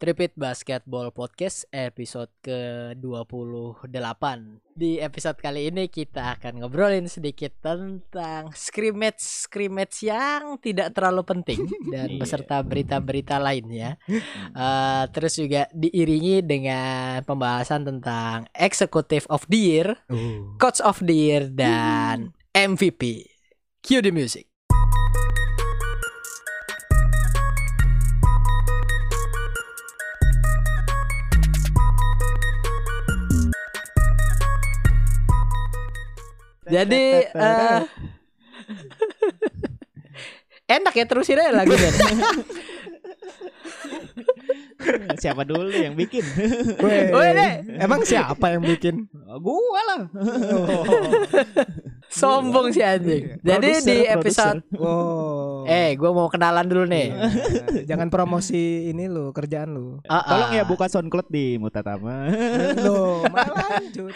Tripit Basketball Podcast episode ke-28 Di episode kali ini kita akan ngobrolin sedikit tentang scrimmage-scrimmage yang tidak terlalu penting Dan Iya. beserta berita-berita lainnya Eh, Terus juga diiringi dengan pembahasan tentang Executive of the Year Coach of the Year dan MVP Cue the music Jadi eh, enak ya terusin aja lagunya. Siapa dulu yang bikin? Weh, emang siapa yang bikin? Gua lah. Sombong sih anjing. Jadi Produser, di episode Oh. eh gua mau kenalan dulu nih. Eh, Jangan promosi ini lu, kerjaan lu. Ah, Tolong ya buka SoundCloud di Mutatama. Loh, malah lanjut.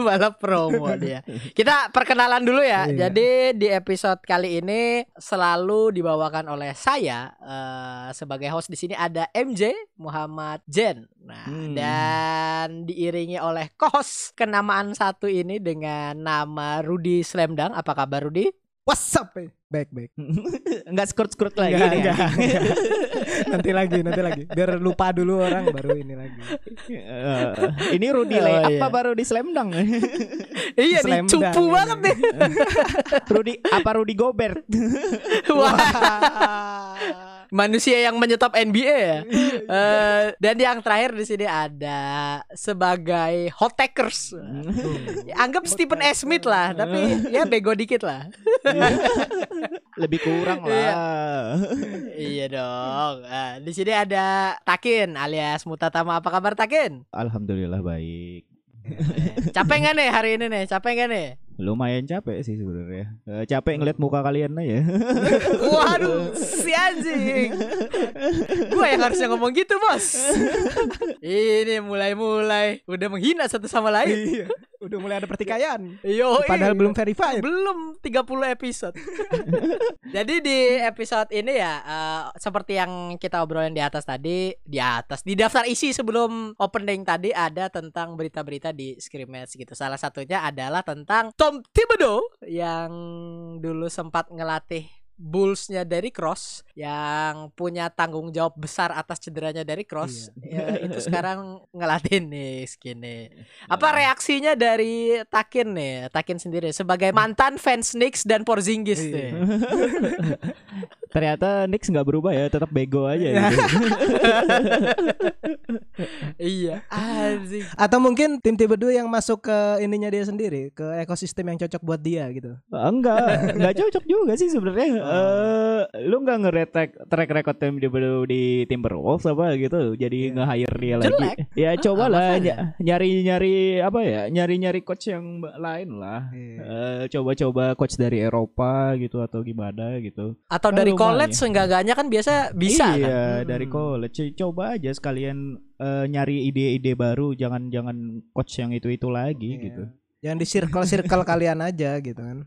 malah promo dia. Kita perkenalan dulu ya. Iya. Jadi di episode kali ini selalu dibawakan oleh saya eh, sebagai host di sini ada MJ Muhammad Jen. Nah, Hmm. dan diiringi oleh kos kenamaan satu ini dengan nama Rudi Slamdang. Apa kabar Rudi? What's up? eh? Baik, baik. Enggak skurt-skurt lagi Enggak, nih. enggak, enggak. nanti lagi, nanti lagi. Biar lupa dulu orang baru ini lagi. Eh, ini Rudy Oh, Lay iya. apa baru di Slamdang? Iya nih Slam cupu dunk ini. banget nih. Rudy apa Rudy Gobert? Wah. Manusia yang menyetop NBA ya. Eh, dan yang terakhir di sini ada sebagai hot takers. Anggap Stephen A. Smith lah, tapi ya bego dikit lah. Lebih kurang Iya. lah. iya dong. Nah, di sini ada Takin alias Mutatama. Apa kabar Takin? Alhamdulillah baik. Capek nggak nih hari ini nih? Capek nggak nih? Lumayan capek sih sebenarnya. Eh, capek ngeliat muka kalian aja. Waduh, si anjing. Gua yang harusnya ngomong gitu, Bos. Ini mulai-mulai udah menghina satu sama lain. Iya. Udah mulai ada pertikaian. Yo, Padahal belum verified. belum 30 episode. Jadi di episode ini ya eh, seperti yang kita obrolin di atas tadi, di atas di daftar isi sebelum opening tadi ada tentang berita-berita di scrimmage gitu. Salah satunya adalah tentang Tom Thibodeau yang dulu sempat ngelatih Bullsnya dari Cross yang punya tanggung jawab besar atas cederanya dari Cross ya, itu sekarang ngelatih nih skinny apa reaksinya dari Takin nih? Takin sendiri sebagai mantan fans Knicks dan Porzingis Iya. nih. Ternyata Knicks nggak berubah ya, tetap bego aja gitu. iya. Anjing. Atau mungkin tim tipe dua yang masuk ke ininya dia sendiri, ke ekosistem yang cocok buat dia gitu. enggak, enggak cocok juga sih sebenarnya. Eh, lu enggak ngeret track, record tim di di Timberwolves apa gitu. Jadi nge-hire dia lagi. Jelek. Ya cobalah makanya. nyari-nyari apa ya? Nyari-nyari coach yang lain lah. Iya. Eh, coba-coba coach dari Eropa gitu atau gimana gitu. Atau Oh, dari lumayan. college seenggaknya kan biasa bisa iya, kan. dari Hmm. college. Coba aja sekalian eh, nyari ide-ide baru, jangan jangan coach yang itu-itu lagi Iya. gitu. Yang di circle-circle kalian aja gitu kan.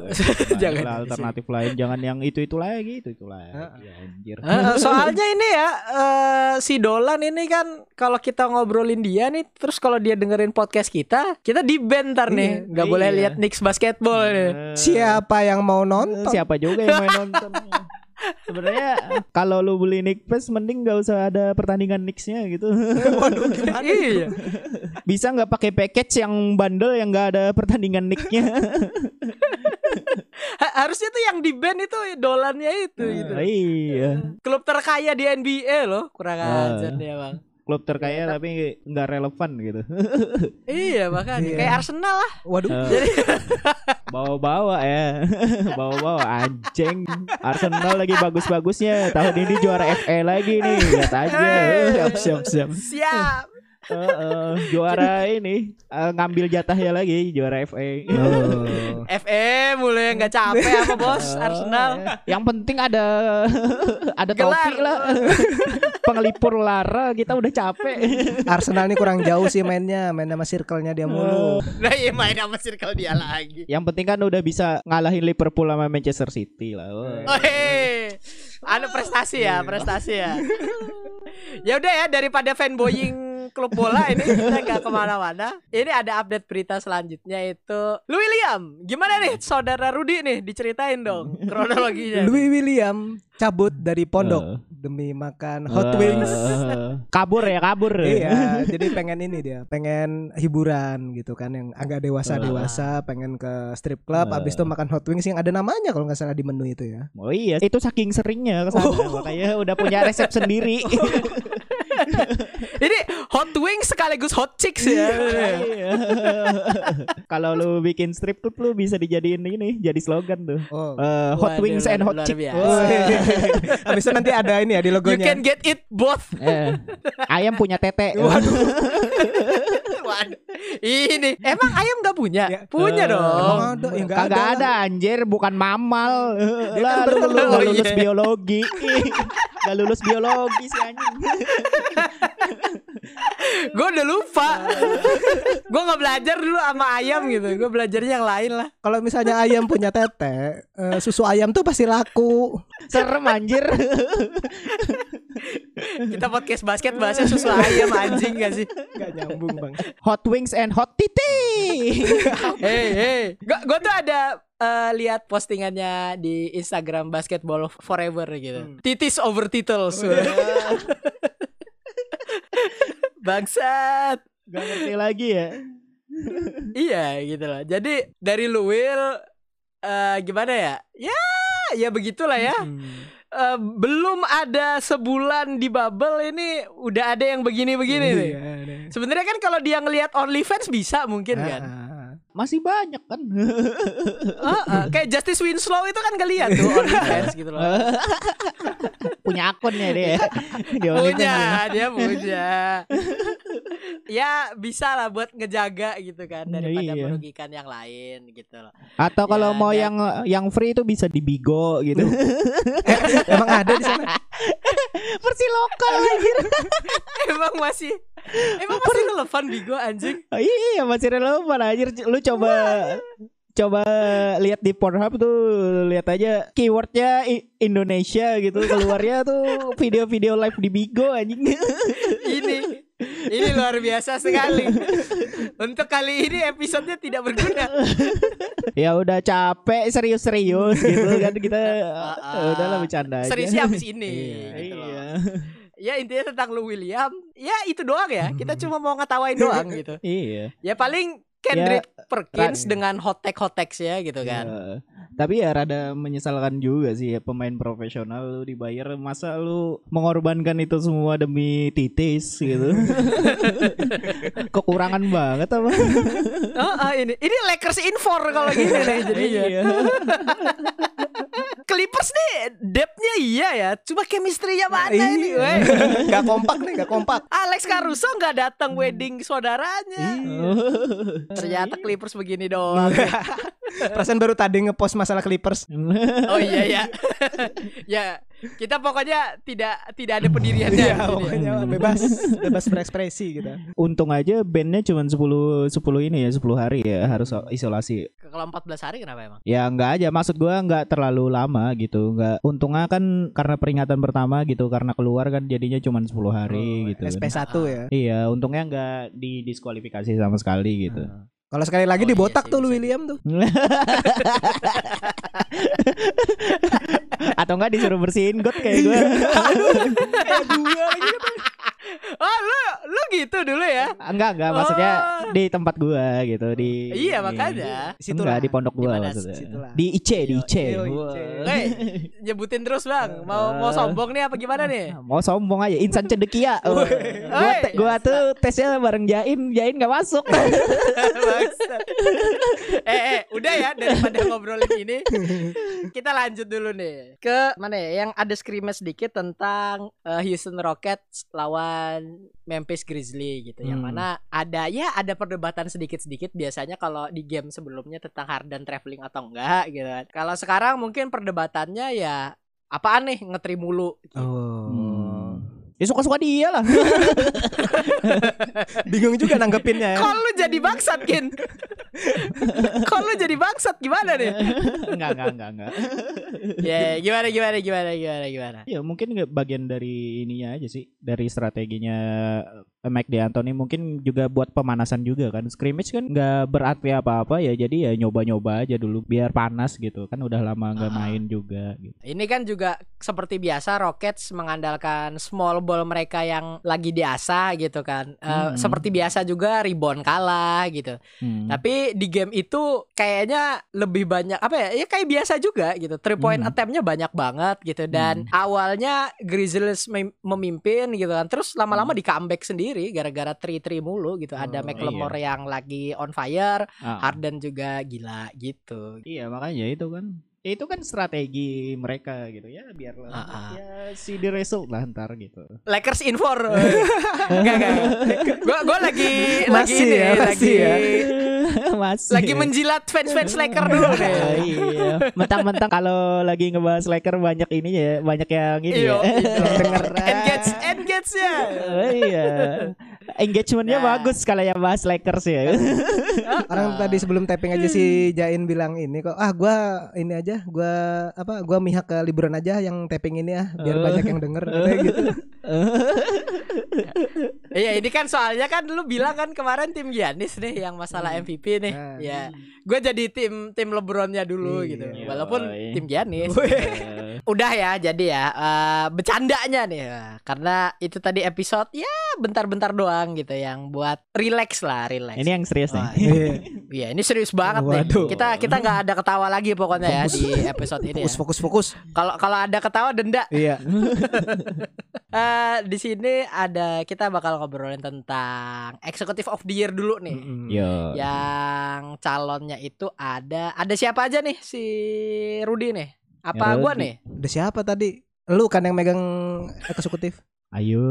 Jangan alternatif lain, jangan yang itu-itu lagi, itu-itu lagi. Anjir. Eh, soalnya ini ya eh, si Dolan ini kan kalau kita ngobrolin dia nih terus kalau dia dengerin podcast kita kita di ban ntar nih Iya, nggak boleh iya. lihat Knicks basketball nih. Eh, Siapa yang mau nonton? Siapa juga yang main nonton? Sebenarnya kalau lu beli Nick Pass mending nggak usah ada pertandingan Knicks-nya gitu. Waduh, gimana? iya. Bisa nggak pakai package yang bundle yang nggak ada pertandingan Knicks-nya? Ha- harusnya tuh yang di ban itu dolannya itu gitu. Ah, iya. Klub terkaya di NBA loh, kurang Ah. ajar nih emang. Klub terkaya tapi nggak relevan gitu. Iya makanya Iya. kayak Arsenal lah. Waduh. Eh, Bawa-bawa ya. Bawa-bawa anjing. Arsenal lagi bagus-bagusnya. Tahun ini juara FA lagi nih. Lihat aja. Hey. Siap siap siap. Siap. Eh, eh, juara ini eh, ngambil jatahnya lagi juara FA. Oh. FE mulai nggak capek apa bos Oh, Arsenal. Yang penting ada ada Gelar. topi lah. Pengelipur lara kita udah capek. Arsenal ini kurang jauh sih mainnya, main sama circle-nya dia mulu. Nah iya main sama circle dia lagi. Yang penting kan udah bisa ngalahin Liverpool sama Manchester City lah. Wah. Oh, hei. Anu prestasi ya, prestasi ya. Ya udah ya daripada fanboying klub bola ini kita nggak ke mana-mana. Ini ada update berita selanjutnya itu Lu William. Gimana nih saudara Rudi nih diceritain dong kronologinya. Louis William cabut dari pondok Eh. demi makan hot wings. Eh, kabur ya kabur. iya, jadi pengen ini dia, pengen hiburan gitu kan yang agak dewasa dewasa, pengen ke strip club, Eh. abis itu makan hot wings yang ada namanya kalau nggak salah di menu itu ya. Oh iya, itu saking seringnya ke sana Oh. makanya udah punya resep sendiri. Ini hot wings sekaligus hot chicks ya. Iya. Kalau lu bikin strip club lu bisa dijadiin ini jadi slogan tuh. Oh. Eh, hot Waduh, wings and hot luar chick. biasa. Oh, Abis itu nanti ada ini ya di You logonya. can get it both. Eh, ayam punya tete. Waduh. Ini emang ayam gak punya? Ya. Punya Eh, dong. Emang ada ya Kagak lah. ada anjir, bukan mamal. Dia Lah kan lu, lu Oh, lulus iya. biologi. Gak lulus biologi sih anjing. Gue udah lupa. gue nggak belajar dulu sama ayam gitu. Gue belajarnya yang lain lah. Kalau misalnya ayam punya tete, eh, susu ayam tuh pasti laku. Serem anjir. Kita podcast basket bahasnya susu ayam anjing gak sih? Gak nyambung bang. Hot wings and hot titi. Hey hey. Gue tuh ada eh, lihat postingannya di Instagram Basketball Forever gitu. Hmm. Titis over titles. Bangsat. Gak ngerti lagi ya. Iya gitu loh. Jadi dari Luwil eh gimana ya? Ya, ya begitulah ya. Hmm. Eh, belum ada sebulan di bubble ini udah ada yang begini-begini nih. Iya, deh. Sebenarnya kan kalau dia ngelihat OnlyFans bisa mungkin kan. Ah. Masih banyak kan. Heeh, kayak Justice Winslow itu kan gak lihat tuh OnlyFans gitu loh. punya akunnya dia. Dia punya, dia punya. ya bisa lah buat ngejaga gitu kan daripada Iya. merugikan yang lain gitu loh. Atau kalau Ya, mau dan- yang yang free itu bisa di Bigo gitu. Emang ada di sana? Versi lokal anjir. emang masih emang masih relevan Bigo anjing. Oh, iya masih relevan anjir. Lu coba coba lihat di Pornhub tuh lihat aja keywordnya Indonesia gitu keluarnya tuh video-video live di Bigo anjing. Ini ini luar biasa sekali. Untuk kali ini episodenya tidak berguna. ya udah capek serius-serius gitu kan kita Ah, udahlah bercanda aja. Seriusnya abis ini. Iya. gitu loh. Iya. Ya intinya tentang Lou William. Ya itu doang ya. Kita cuma mau ngetawain doang gitu. Iya. Ya paling Kendrick Perkins Ra- dengan hot take hot takes ya gitu kan. Iya. Tapi ya rada menyesalkan juga sih ya pemain profesional lu dibayar masa lu mengorbankan itu semua demi titis gitu. Kekurangan banget apa? Oh, oh, ini ini Lakers infor kalau gini nih jadinya. Iya. Clippers nih depthnya iya ya, cuma chemistry-nya mana ini? Iya. weh? Gak kompak nih, gak kompak. Alex Caruso nggak datang wedding saudaranya. Iya. Ternyata Clippers begini doang. Perasaan baru tadi ngepost masalah Clippers. Oh iya ya. ya, kita pokoknya tidak tidak ada pendiriannya. Iya, ya. pokoknya bebas, bebas berekspresi gitu. Untung aja bandnya cuma 10 10 ini ya 10 hari ya harus isolasi. Kalau 14 hari kenapa emang? Ya enggak aja maksud gua enggak terlalu lama gitu. Enggak untungnya kan karena peringatan pertama gitu karena keluar kan jadinya cuma 10 hari Oh, gitu. kan. SP1 ya. Iya, untungnya enggak didiskualifikasi sama sekali gitu. Kalau sekali lagi Oh, iya dibotak sih, tuh bisa. William tuh. Atau enggak disuruh bersihin got kayak gue. Oh lu lu gitu dulu ya? enggak, enggak maksudnya Oh. di tempat gua gitu di Iya makanya. Situ enggak di pondok gua Di mana maksudnya. situlah. Di IC, di IC. Iya, Wah. IC. Hei, nyebutin terus bang. Mau mau sombong nih apa gimana nih? Mau sombong aja insan cedekia. gua Woi. te- gua tuh tesnya bareng Jain, Jain gak masuk. Eh, eh, udah ya daripada ngobrolin ini, kita lanjut dulu nih ke mana ya? Yang ada scrimmage sedikit tentang eh, Houston Rockets lawan Memphis Grizzly gitu. Yang Hmm. mana ada ya ada perdebatan sedikit-sedikit biasanya kalau di game sebelumnya tentang Harden traveling atau enggak gitu kan. Kalau sekarang mungkin perdebatannya ya apaan nih ngetri mulu gitu. Oh. Hmm. Ya suka-suka dia lah. Bingung juga nanggepinnya ya. Kalau lu jadi bangsat Kin Kok lu jadi bangsat gimana nih? enggak enggak enggak enggak. Ya gimana gimana gimana gimana gimana. Ya mungkin nggak bagian dari ininya aja sih dari strateginya eh, Mike D'Antoni mungkin juga buat pemanasan juga kan scrimmage kan nggak berarti apa-apa ya jadi ya nyoba-nyoba aja dulu biar panas gitu kan udah lama nggak Ah. main juga gitu. Ini kan juga seperti biasa Rockets mengandalkan small ball mereka yang lagi diasah gitu kan. Eh, Hmm. Seperti biasa juga rebound kalah gitu. Hmm. Tapi di game itu kayaknya lebih banyak apa ya? Ya kayak biasa juga gitu. Three point Hmm. attempt-nya banyak banget gitu dan awalnya Grizzlies mem- memimpin gitu kan. Terus lama-lama di comeback sendiri gara-gara three three mulu gitu. Ada Oh, McLemore yang lagi on fire, Ah. Harden juga gila gitu. Iya makanya itu kan itu kan strategi mereka gitu ya biar Ah, ah. ya see the result lah ntar gitu. Lakers in four. Enggak enggak. Gua gua lagi lagi Masih ini ya, masih lagi ya. Masih. lagi menjilat fans-fans Lakers dulu nih. iya. Mentang-mentang kalau lagi ngebahas Lakers banyak ini ya, banyak yang ini Iya, ya. denger engage engage ya. Oh, iya. Engagementnya Nah. bagus kalau yang bahas Lakers ya. Orang tadi sebelum tapping aja si Jain bilang ini kok ah gua ini aja gua apa gua mihak ke liburan aja yang tapping ini ya biar Oh. banyak yang denger gitu. Iya, ini kan soalnya kan lu bilang kan kemarin tim Giannis nih yang masalah MVP nih. Nah. Ya, gue jadi tim tim LeBronnya dulu Iya. gitu. Yoi. Walaupun tim Giannis. Eh, Udah ya, jadi ya eh, bercandanya nih ya. karena itu tadi episode ya bentar-bentar doang gitu yang buat relax lah, relax. ini yang serius nih. Iya. Iya, ini serius banget nih. Waduh. Kita kita nggak ada ketawa lagi pokoknya ya Fokus. di episode ini. Fokus ya. fokus fokus. Kalau kalau ada ketawa denda. Iya. Eh di sini ada kita bakal ngobrolin tentang Executive of the Year dulu nih. Mm-mm. Yo. Yang calonnya itu ada ada siapa aja nih si Rudi nih? Apa Ya, gua Rudy. nih? Udah siapa tadi? Lu kan yang megang eksekutif. Ayo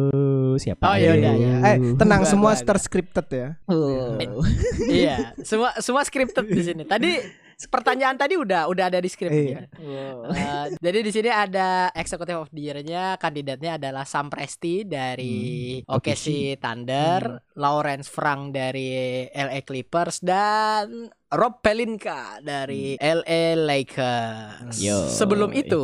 siapa? Oh, iya, Ayo. iya, iya. Eh, tenang semua terscripted ya. Oh. iya, semua semua scripted di sini. Tadi pertanyaan tadi udah udah ada di skrip. Iya. Eh, jadi di sini ada Executive of the Year-nya kandidatnya adalah Sam Presti dari Hmm, OKC Thunder, Lawrence Frank dari LA Clippers dan Rob Pelinka dari LA Lakers. Yo. Sebelum itu,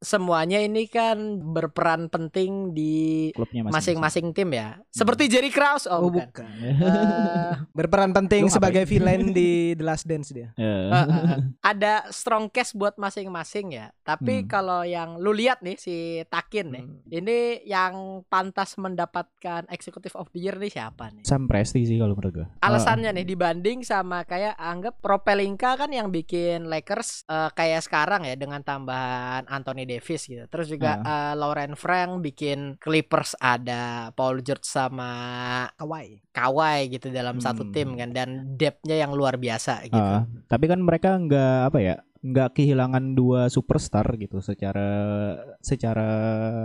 semuanya ini kan berperan penting di Klubnya masing-masing tim ya. Seperti Jerry Krause. Oh, Oh, bukan. bukan. Eh, Berperan penting sebagai villain di The Last Dance dia. Eh. Eh, eh, ada strong case buat masing-masing ya. Tapi Hmm. kalau yang lu lihat nih si Takin nih, Hmm. ini yang pantas mendapatkan Executive of the Year nih siapa nih? Sam Presti sih kalau menurut gua. Alasannya nih dibanding sama kayak anggap Propelinka kan yang bikin Lakers eh, kayak sekarang ya dengan tambahan Anthony Davis gitu. Terus juga eh, Lauren Frank bikin Clippers ada Paul George sama Kawai. Kawhi gitu dalam satu Hmm. tim kan dan depthnya yang luar biasa gitu. Ah, tapi kan mereka nggak apa ya nggak kehilangan dua superstar gitu secara secara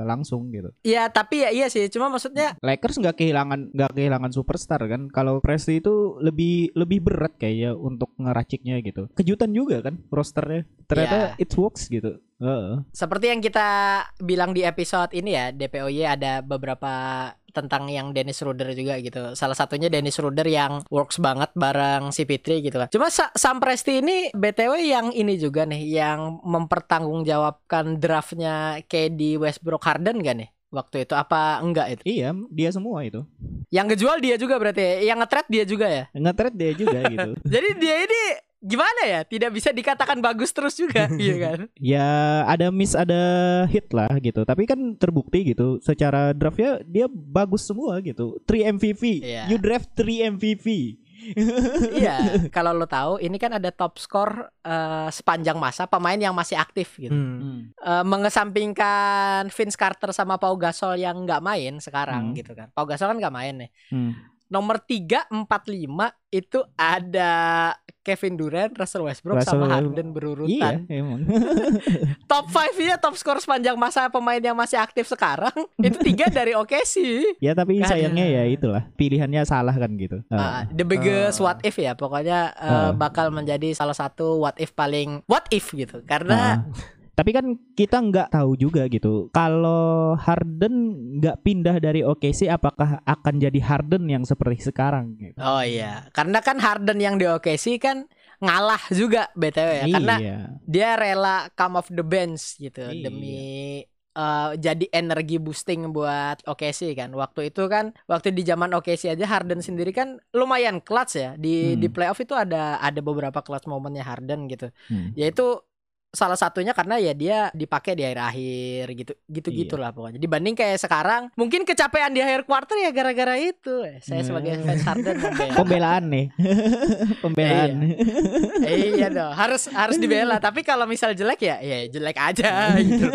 langsung gitu. Iya tapi ya iya sih cuma maksudnya Lakers nggak kehilangan nggak kehilangan superstar kan. Kalau Presti itu lebih lebih berat kayaknya untuk ngeraciknya gitu. Kejutan juga kan rosternya. Ternyata it works gitu. Heeh. seperti yang kita bilang di episode ini ya DPOY ada beberapa tentang yang Dennis Ruder juga gitu. Salah satunya Dennis Ruder yang works banget bareng si Fitri gitu kan. Cuma Sa- Sam Presti ini BTW yang ini juga nih yang mempertanggungjawabkan draftnya KD Westbrook Harden gak nih? Waktu itu apa enggak itu? Iya, dia semua itu. Yang ngejual dia juga berarti ya? Yang nge-trade dia juga ya? Nge-trade dia juga gitu. Jadi dia ini gimana ya? Tidak bisa dikatakan bagus terus juga, iya kan? Ya ada miss ada hit lah gitu. Tapi kan terbukti gitu. Secara draftnya dia bagus semua gitu. 3 MVP. Iya. You draft 3 MVP. iya, kalau lo tahu ini kan ada top score eh, sepanjang masa pemain yang masih aktif gitu. Hmm. Eh, mengesampingkan Vince Carter sama Pau Gasol yang nggak main sekarang Hmm. gitu kan. Pau Gasol kan nggak main nih. Hmm. Nomor 3, 4, 5 itu ada Kevin Durant, Russell Westbrook Russell sama. Harden Iya, berurutan. emang. Top 5 ya top skor sepanjang masa pemain yang masih aktif sekarang itu tiga dari OKC. ya tapi Nggak sayangnya ya itulah pilihannya salah kan gitu. Ah, Ah. the biggest Ah. what if ya pokoknya eh, Ah. bakal menjadi salah satu what if paling what if gitu karena Ah. Tapi kan kita nggak tahu juga gitu. Kalau Harden nggak pindah dari OKC, apakah akan jadi Harden yang seperti sekarang? Gitu. Oh iya, karena kan Harden yang di OKC kan ngalah juga BTW ya. Karena Iya. dia rela come off the bench gitu Iya. demi eh, jadi energi boosting buat OKC kan. Waktu itu kan waktu di zaman OKC aja Harden sendiri kan lumayan clutch ya. Di Hmm. di playoff itu ada ada beberapa clutch momennya Harden gitu. Hmm. Yaitu salah satunya karena ya dia dipakai di akhir-akhir gitu gitu Iya. gitulah pokoknya dibanding kayak sekarang mungkin kecapean di akhir quarter ya gara-gara itu Eh, saya sebagai Hmm. fans Harden membela. Pembelaan nih. Pembelaan. iya dong harus harus dibela tapi kalau misal jelek ya ya jelek aja gitu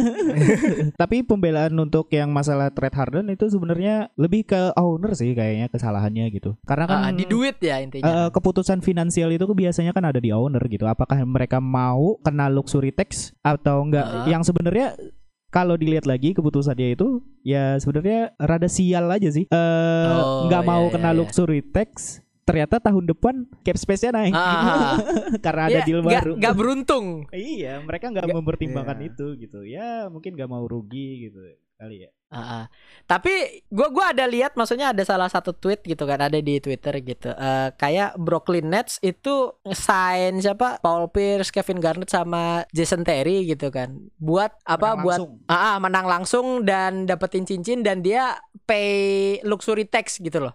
Tapi pembelaan untuk yang masalah trade Harden itu sebenarnya lebih ke owner sih kayaknya kesalahannya gitu. Karena kan Ah, di duit ya intinya eh, keputusan finansial itu biasanya kan ada di owner gitu. Apakah mereka mau kena luxury tax atau enggak? Ah. Yang sebenarnya kalau dilihat lagi keputusan dia itu ya sebenarnya rada sial aja sih. Eh Oh, nggak mau iya, kena iya, iya. luxury tax. Ternyata tahun depan cap space-nya naik Ah. karena ada Ya, deal nggak- baru. nggak beruntung Iya, mereka nggak mempertimbangkan Iya. itu gitu. Ya mungkin nggak mau rugi gitu kali ya. Ah. tapi gua gua ada lihat maksudnya ada salah satu tweet gitu kan ada di Twitter gitu Eh, kayak Brooklyn Nets itu sign siapa Paul Pierce, Kevin Garnett sama Jason Terry gitu kan buat apa Menang buat langsung. Ah, ah, menang langsung dan dapetin cincin dan dia pay luxury tax gitu loh.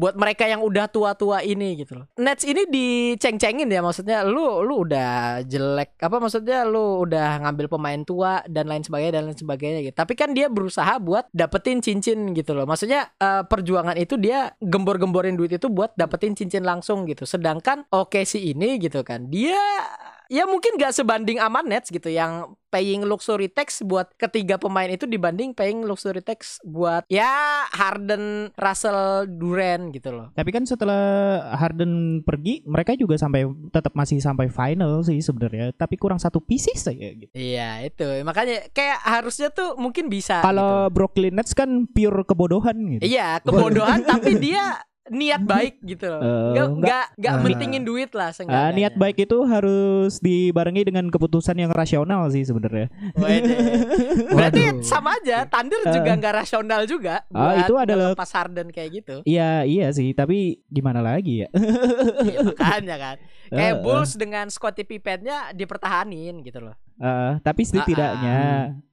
Buat mereka yang udah tua-tua ini gitu loh. Nets ini diceng-cengin ya maksudnya lu lu udah jelek apa maksudnya lu udah ngambil pemain tua dan lain sebagainya dan lain sebagainya gitu. Tapi kan dia berusaha buat dapetin cincin gitu loh. Maksudnya eh, perjuangan itu dia gembor-gemborin duit itu buat dapetin cincin langsung gitu. Sedangkan OKC ini gitu kan dia ya mungkin gak sebanding sama Nets gitu yang paying luxury tax buat ketiga pemain itu dibanding paying luxury tax buat ya Harden, Russell, Durant gitu loh. Tapi kan setelah Harden pergi, mereka juga sampai tetap masih sampai final sih sebenarnya. Tapi kurang satu pieces saya gitu. Iya itu makanya kayak harusnya tuh mungkin bisa. Kalau Brooklyn Nets kan pure kebodohan gitu. gitu. iya kebodohan tapi dia niat baik gitu loh. Eh, Nggak nggak- nggak nggak Ah. mentingin duit lah Ah, seenggaknya. niat baik itu harus dibarengi dengan keputusan yang rasional sih sebenarnya. Berarti sama aja Thunder juga nggak rasional juga. Buat itu adalah- ngelepas Harden kayak gitu. Iya iya sih, tapi gimana lagi ya? Iya, makanya kan. Kayak Eh, Bulls dengan Scottie Pippennya dipertahanin gitu loh. Eh, tapi setidaknya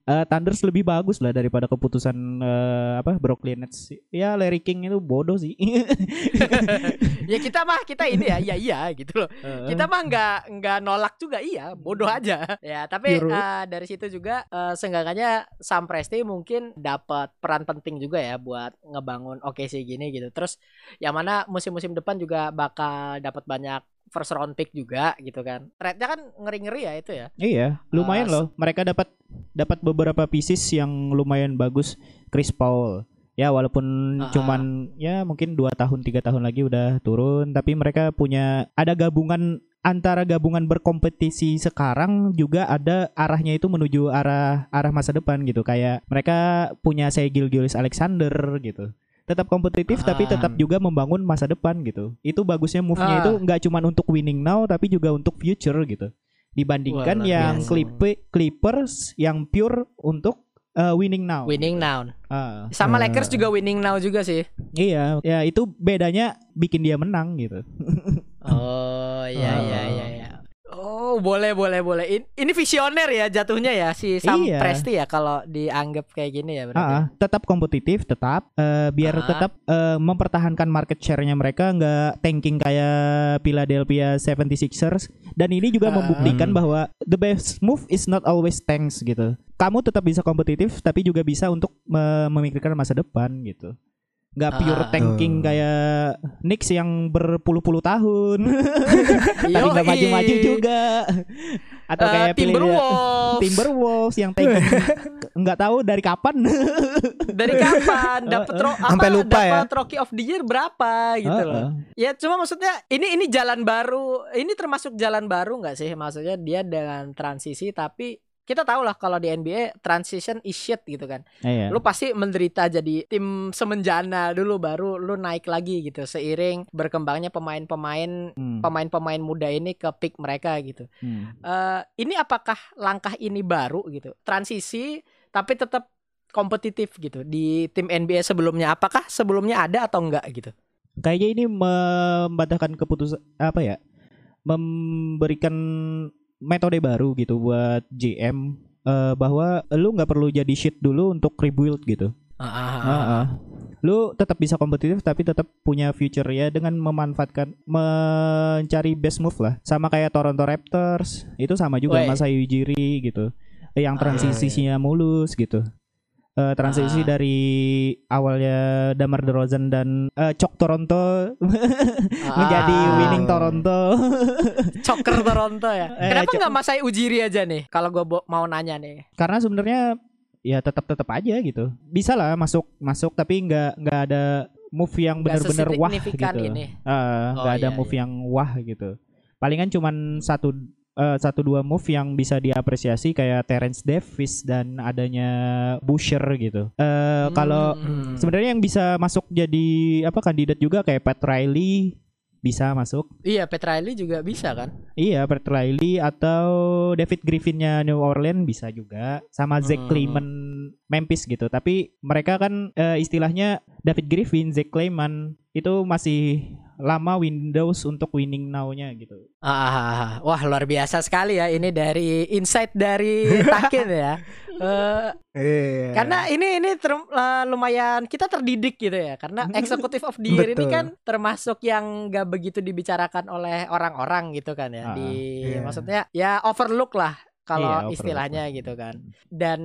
eh, Thunders lebih bagus lah daripada keputusan eh, apa Brooklyn Nets. Ya Larry King itu bodoh sih. ya kita mah kita ini ya iya iya gitu loh. Eh, Kita mah nggak nggak nolak juga iya, bodoh aja. Ya, tapi eh, dari situ juga eh, seenggaknya Sam Presti mungkin dapat peran penting juga ya buat ngebangun OKC gini gitu. Terus yang mana musim-musim depan juga bakal dapat banyak first round pick juga gitu kan. Trade-nya kan ngeri-ngeri ya itu ya. Iya, lumayan Ah, loh. Mereka dapat dapat beberapa pieces yang lumayan bagus. Chris Paul. Ya walaupun Ah, cuman ya mungkin dua tahun tiga tahun lagi udah turun, tapi mereka punya ada gabungan antara gabungan berkompetisi sekarang juga ada arahnya itu menuju arah arah masa depan gitu. Kayak mereka punya Shai Gilgeous Alexander gitu. Tetap kompetitif tapi Ah. tetap juga membangun masa depan gitu. Itu bagusnya move-nya Ah. itu nggak cuman untuk winning now tapi juga untuk future gitu dibandingkan Wah, yang biasa. Clip- Clippers yang pure untuk uh, winning now. Winning now. Ah, Sama Eh. Lakers juga winning now juga sih. iya, ya itu bedanya bikin dia menang gitu. Oh iya Oh. iya iya iya. Oh boleh boleh boleh. In- Ini visioner ya jatuhnya ya si Sam Iya. Presti ya kalau dianggap kayak gini ya berarti. Ah, tetap kompetitif, tetap eh, biar Ah. tetap eh, mempertahankan market share-nya mereka nggak tanking kayak Philadelphia 76ers dan ini juga Ah. membuktikan Hmm. bahwa the best move is not always tanks gitu. Kamu tetap bisa kompetitif tapi juga bisa untuk me- memikirkan masa depan gitu. Nggak pure Ah. tanking Tuh. kayak Knicks yang berpuluh-puluh tahun tapi nggak maju-maju juga atau Eh, kayak Timberwolves. Timberwolves yang tanking nggak tahu dari kapan Dari kapan dapat ro- apa, Sampai lupa ya. dapat Rookie of the Year berapa gitu loh. Heeh. Ya cuma maksudnya ini ini jalan baru. Ini termasuk jalan baru nggak sih? Maksudnya dia dengan transisi tapi kita tahu lah kalau di NBA transition is shit gitu kan. Iya. Lu pasti menderita jadi tim semenjana dulu baru lu naik lagi gitu seiring berkembangnya pemain-pemain Hmm, pemain-pemain muda ini ke peak mereka gitu. hmm. Eh ini apakah langkah ini baru gitu? Transisi tapi tetap kompetitif gitu di tim NBA sebelumnya. Apakah sebelumnya ada atau enggak gitu? Kayaknya ini membatahkan keputusan apa ya? Memberikan metode baru gitu buat GM eh, bahwa lu nggak perlu jadi shit dulu untuk rebuild gitu. Heeh. Lu tetap bisa kompetitif tapi tetap punya future ya dengan memanfaatkan mencari best move lah. Sama kayak Toronto Raptors, itu sama juga Woi. Masai Ujiri gitu. Eh, Yang Ah, transisinya mulus gitu. Eh, transisi Ah. dari awalnya Damar DeRozan dan eh, Cok Toronto menjadi Ah. winning Toronto. Choker Toronto ya. Eh, Kenapa nggak Masai Ujiri aja nih? Kalau gue mau nanya nih. Karena sebenarnya ya tetap tetap aja gitu. Bisa lah masuk masuk tapi nggak nggak ada move yang Nggak bener-bener wah gitu. ini. Nggak Oh, ada iya, move iya. yang wah gitu. Palingan cuman satu eh, satu dua move yang bisa diapresiasi kayak Terence Davis dan adanya Busher gitu. Eh kalau Hmm. sebenarnya yang bisa masuk jadi apa kandidat juga kayak Pat Riley bisa masuk. Iya, Pat Riley juga bisa kan? Iya, Pat Riley atau David Griffinnya New Orleans bisa juga sama Zach Hmm. Kleiman Memphis gitu. Tapi mereka kan eh, istilahnya David Griffin, Zach Kleiman itu masih lama Windows untuk winning now-nya gitu. Ah, wah luar biasa sekali ya ini dari insight dari Takin ya. Eh, Iya. karena ini ini ter- eh, lumayan kita terdidik gitu ya karena executive of the year ini kan termasuk yang gak begitu dibicarakan oleh orang-orang gitu kan ya Ah, di iya. maksudnya ya overlook lah kalau Iya, istilahnya lah. gitu kan dan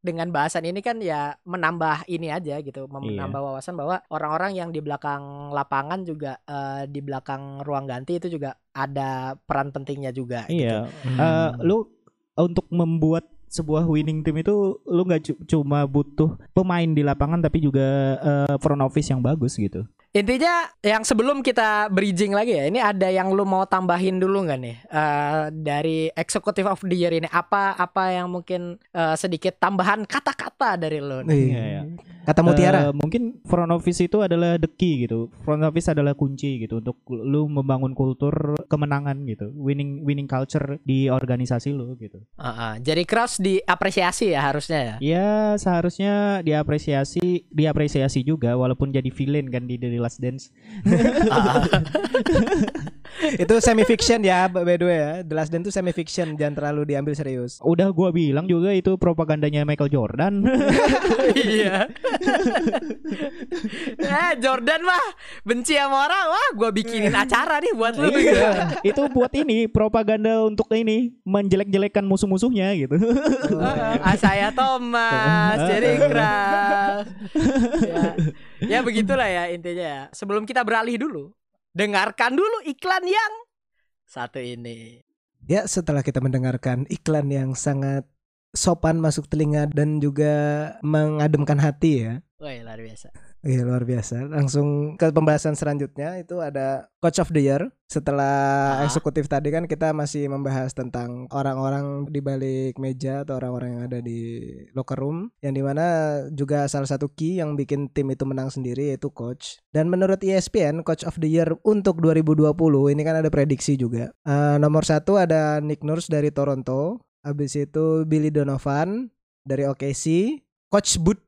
dengan bahasan ini kan ya menambah ini aja gitu Iya. menambah wawasan bahwa orang-orang yang di belakang lapangan juga eh, di belakang ruang ganti itu juga ada peran pentingnya juga gitu. Iya. Hmm. Eh, lu untuk membuat sebuah winning team itu lu nggak cu- cuma butuh pemain di lapangan tapi juga eh, front office yang bagus gitu. Intinya yang sebelum kita bridging lagi ya, ini ada yang lu mau tambahin dulu nggak nih Eh, dari executive of the year ini apa apa yang mungkin eh, sedikit tambahan kata-kata dari lu? nih? Iya. Iya, Kata Mutiara. Eh, mungkin front office itu adalah the key gitu. Front office adalah kunci gitu untuk lu membangun kultur kemenangan gitu. Winning winning culture di organisasi lu gitu. Ah, ah. Jadi cross diapresiasi ya harusnya ya. Ya seharusnya diapresiasi diapresiasi juga walaupun jadi villain kan di The Last Dance. Ah, ah. itu semi fiction ya by the way ya. The Last Dance itu semi fiction, jangan terlalu diambil serius. Udah gua bilang juga itu propagandanya Michael Jordan. Iya. eh Jordan mah benci sama orang, wah gua bikinin acara nih buat lu. Iya, itu buat ini propaganda untuk ini menjelek-jelekan musuh-musuhnya gitu. Ah, saya Thomas, jadi keras. ya. Ya begitulah ya intinya ya. Sebelum kita beralih dulu, dengarkan dulu iklan yang satu ini. Ya, setelah kita mendengarkan iklan yang sangat sopan masuk telinga dan juga mengademkan hati ya. Wah luar biasa. Iya luar biasa. Langsung ke pembahasan selanjutnya itu ada Coach of the Year. Setelah Ah. eksekutif tadi kan kita masih membahas tentang orang-orang di balik meja atau orang-orang yang ada di locker room, yang di mana juga salah satu key yang bikin tim itu menang sendiri yaitu coach. Dan menurut ESPN Coach of the Year untuk 2020 ini kan ada prediksi juga. Eh, nomor satu ada Nick Nurse dari Toronto. Habis itu Billy Donovan dari OKC. Coach Bud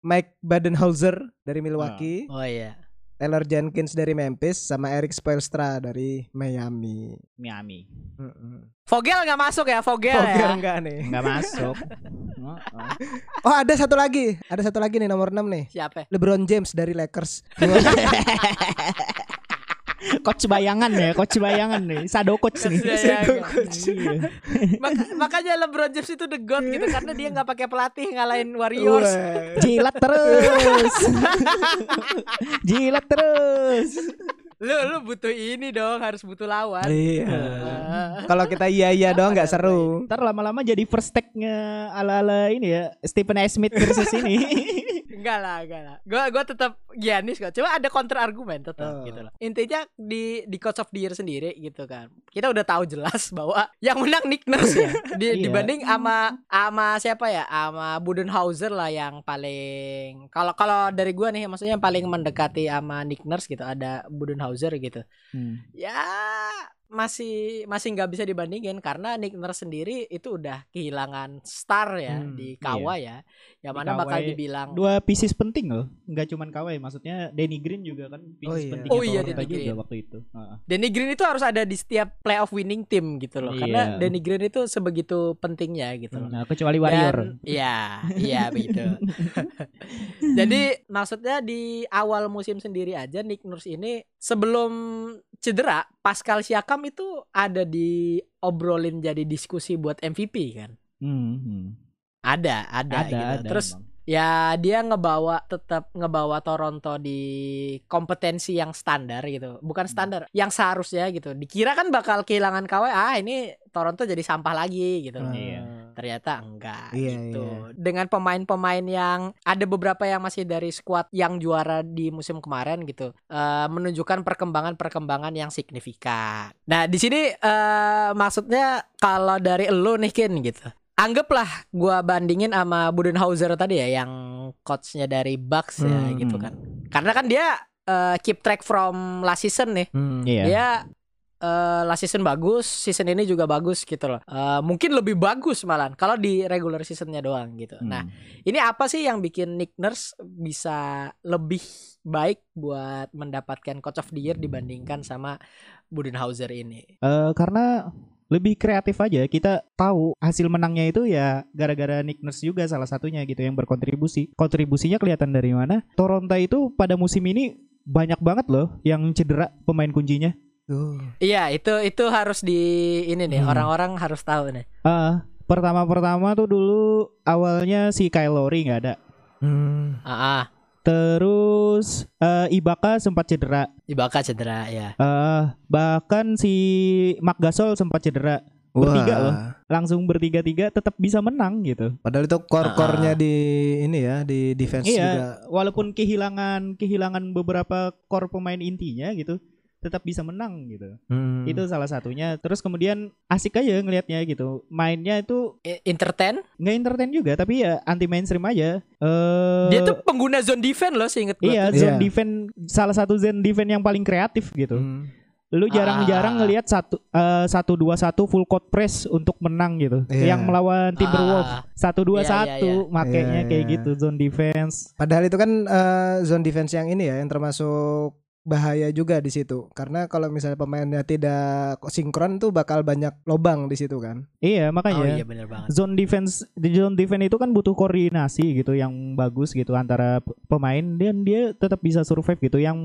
Mike Badenhauser dari Milwaukee, Oh iya. Taylor Jenkins dari Memphis, sama Eric Spoelstra dari Miami. Miami. Vogel nggak masuk ya, Vogel, Vogel ya. enggak nih? Nggak masuk. Heeh. Oh ada satu lagi, ada satu lagi nih nomor 6 nih. Siapa? LeBron James dari Lakers. coach bayangan ya, coach bayangan nih. Sado coach nih. Coach bayangan. Iya. Maka- makanya LeBron James itu the god gitu karena dia nggak pakai pelatih ngalahin Warriors. Jilat terus. Jilat terus. Lu lu butuh ini dong, harus butuh lawan. Iya. Kalau kita iya iya doang nggak seru. Ntar lama-lama jadi first take-nya ala-ala ini ya Stephen A. Smith versus ini. Enggak lah, enggak lah. Gua gua tetap Giannis kok. Cuma ada counter argumen tetap Oh. gitu loh. Intinya di di Coach of the Year sendiri gitu kan. Kita udah tahu jelas bahwa yang menang Nick Nurse ya. Di, Iya. Dibanding sama sama siapa ya? Sama Budenhauser lah yang paling kalau kalau dari gua nih maksudnya yang paling mendekati sama Nick Nurse gitu ada Budenhauser gitu. Hmm. Ya masih masih nggak bisa dibandingin karena Nick Nurse sendiri itu udah kehilangan star ya Hmm, di Kawhi ya. Yang Di mana bakal dibilang Dua pieces penting loh, nggak cuman Kawhi, maksudnya Danny Green juga kan pieces Oh iya. penting Oh iya, Danny juga Green. waktu itu. Heeh. Danny Green itu harus ada di setiap playoff winning team gitu loh. Karena Iya. Danny Green itu sebegitu pentingnya gitu loh. Nah, kecuali Warrior. Dan, iya, iya begitu. Jadi maksudnya di awal musim sendiri aja Nick Nurse ini sebelum cedera, Pascal Siakam itu ada di obrolin jadi diskusi buat MVP kan. Hmm, hmm. Ada, ada, Ada, gitu. ada. Terus emang. ya dia ngebawa tetap ngebawa Toronto di kompetensi yang standar gitu bukan Hmm. standar yang seharusnya gitu dikira kan bakal kehilangan Kawhi ah ini Toronto jadi sampah lagi gitu loh. Hmm. Iya. ternyata enggak Iya, gitu iya. dengan pemain-pemain yang ada beberapa yang masih dari squad yang juara di musim kemarin gitu eh, menunjukkan perkembangan-perkembangan yang signifikan nah di sini eh, maksudnya kalau dari elu nih Kin gitu anggaplah gua bandingin sama Budenhauser tadi ya yang coachnya dari Bucks ya Hmm. gitu kan karena kan dia eh, keep track from last season nih Hmm. Iya. dia eh, last season bagus, season ini juga bagus gitu loh. Eh, mungkin lebih bagus malah kalau di regular seasonnya doang gitu. Hmm. Nah, ini apa sih yang bikin Nick Nurse bisa lebih baik buat mendapatkan Coach of the Year dibandingkan sama Budenhauser ini? Eh, karena lebih kreatif aja kita tahu hasil menangnya itu ya gara-gara Nick Nurse juga salah satunya gitu yang berkontribusi kontribusinya kelihatan dari mana Toronto itu pada musim ini banyak banget loh yang cedera pemain kuncinya Tuh. Iya, itu itu harus di ini nih, Hmm. orang-orang harus tahu nih. Ah, pertama-pertama tuh dulu awalnya si Kyle Lowry nggak ada Hmm. Ah, ah. terus eh, Ibaka sempat cedera Ibaka cedera ya. Eh, bahkan si Mark Gasol sempat cedera Bertiga Wah. loh. langsung bertiga-tiga tetap bisa menang gitu Padahal itu core-core-nya di ini ya, di defense iya juga. walaupun kehilangan kehilangan beberapa core pemain intinya gitu tetap bisa menang gitu Hmm. itu salah satunya terus kemudian asik aja ngelihatnya gitu mainnya itu Entertain, nggak entertain juga tapi ya anti mainstream aja eh dia tuh pengguna zone defense loh, seinget gue. iya tuh. zone Iya. defense salah satu zone defense yang paling kreatif gitu Hmm. lu jarang-jarang Ah. ngelihat satu eh, satu dua satu full court press untuk menang gitu Iya. yang melawan Timberwolves Ah. satu dua Iya, iya, satu makanya Iya, kayak iya. gitu zone defense Padahal itu kan eh, zone defense yang ini ya, yang termasuk bahaya juga di situ. Karena kalau misalnya pemainnya tidak sinkron tuh bakal banyak lobang di situ kan. iya Oh makanya iya bener banget. zone defense di zone defense itu kan butuh koordinasi gitu yang bagus gitu antara pemain dan dia tetap bisa survive gitu yang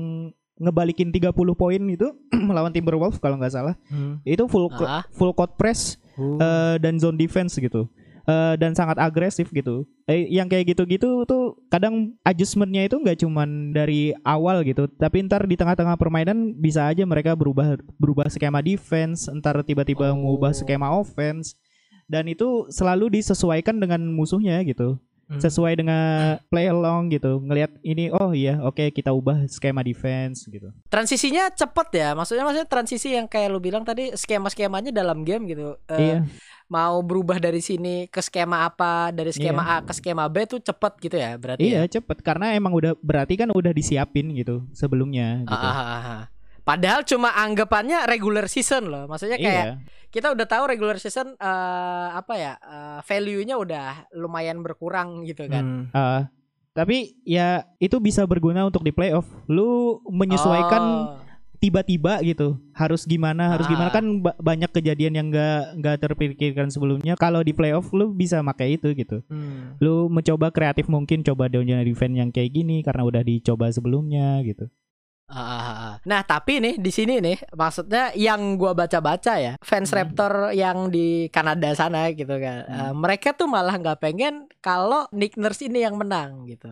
ngebalikin 30 poin itu melawan Timberwolves kalau nggak salah itu full Ah. full court press Uh. eh, dan zone defense gitu Eh, dan sangat agresif gitu. Eh, yang kayak gitu-gitu tuh kadang adjustmentnya itu nggak cuman dari awal gitu. Tapi ntar di tengah-tengah permainan bisa aja mereka berubah berubah skema defense ntar tiba-tiba Oh. mengubah skema offense. Dan itu selalu disesuaikan dengan musuhnya gitu. Hmm. sesuai dengan play along gitu. Ngelihat ini oh iya oke kita ubah skema defense gitu. Transisinya cepet ya, maksudnya maksudnya transisi yang kayak lu bilang tadi skema-skemanya dalam game gitu. Eh, iya Mau berubah dari sini ke skema apa, dari skema A ke skema B tuh cepet gitu ya, berarti. iya ya? cepet karena emang udah berarti kan udah disiapin gitu sebelumnya Ah, gitu ah, ah, ah. Padahal cuma anggapannya regular season loh, maksudnya kayak iya kita udah tahu regular season eh, apa ya eh, value-nya udah lumayan berkurang gitu kan. Hmm. Ah, tapi ya itu bisa berguna untuk di playoff. Lu menyesuaikan Oh. Tiba-tiba gitu. Harus gimana, harus Ah. gimana kan ba- banyak kejadian yang nggak nggak terpikirkan sebelumnya. Kalau di playoff lu bisa pakai itu gitu. Hmm. Lu mencoba kreatif mungkin coba down defense yang kayak gini karena udah dicoba sebelumnya gitu. Ah, ah, ah. Nah tapi nih di sini nih maksudnya yang gua baca-baca ya fans Hmm. Raptor yang di Kanada sana gitu kan eh, mereka tuh malah nggak pengen kalau Nick Nurse ini yang menang gitu.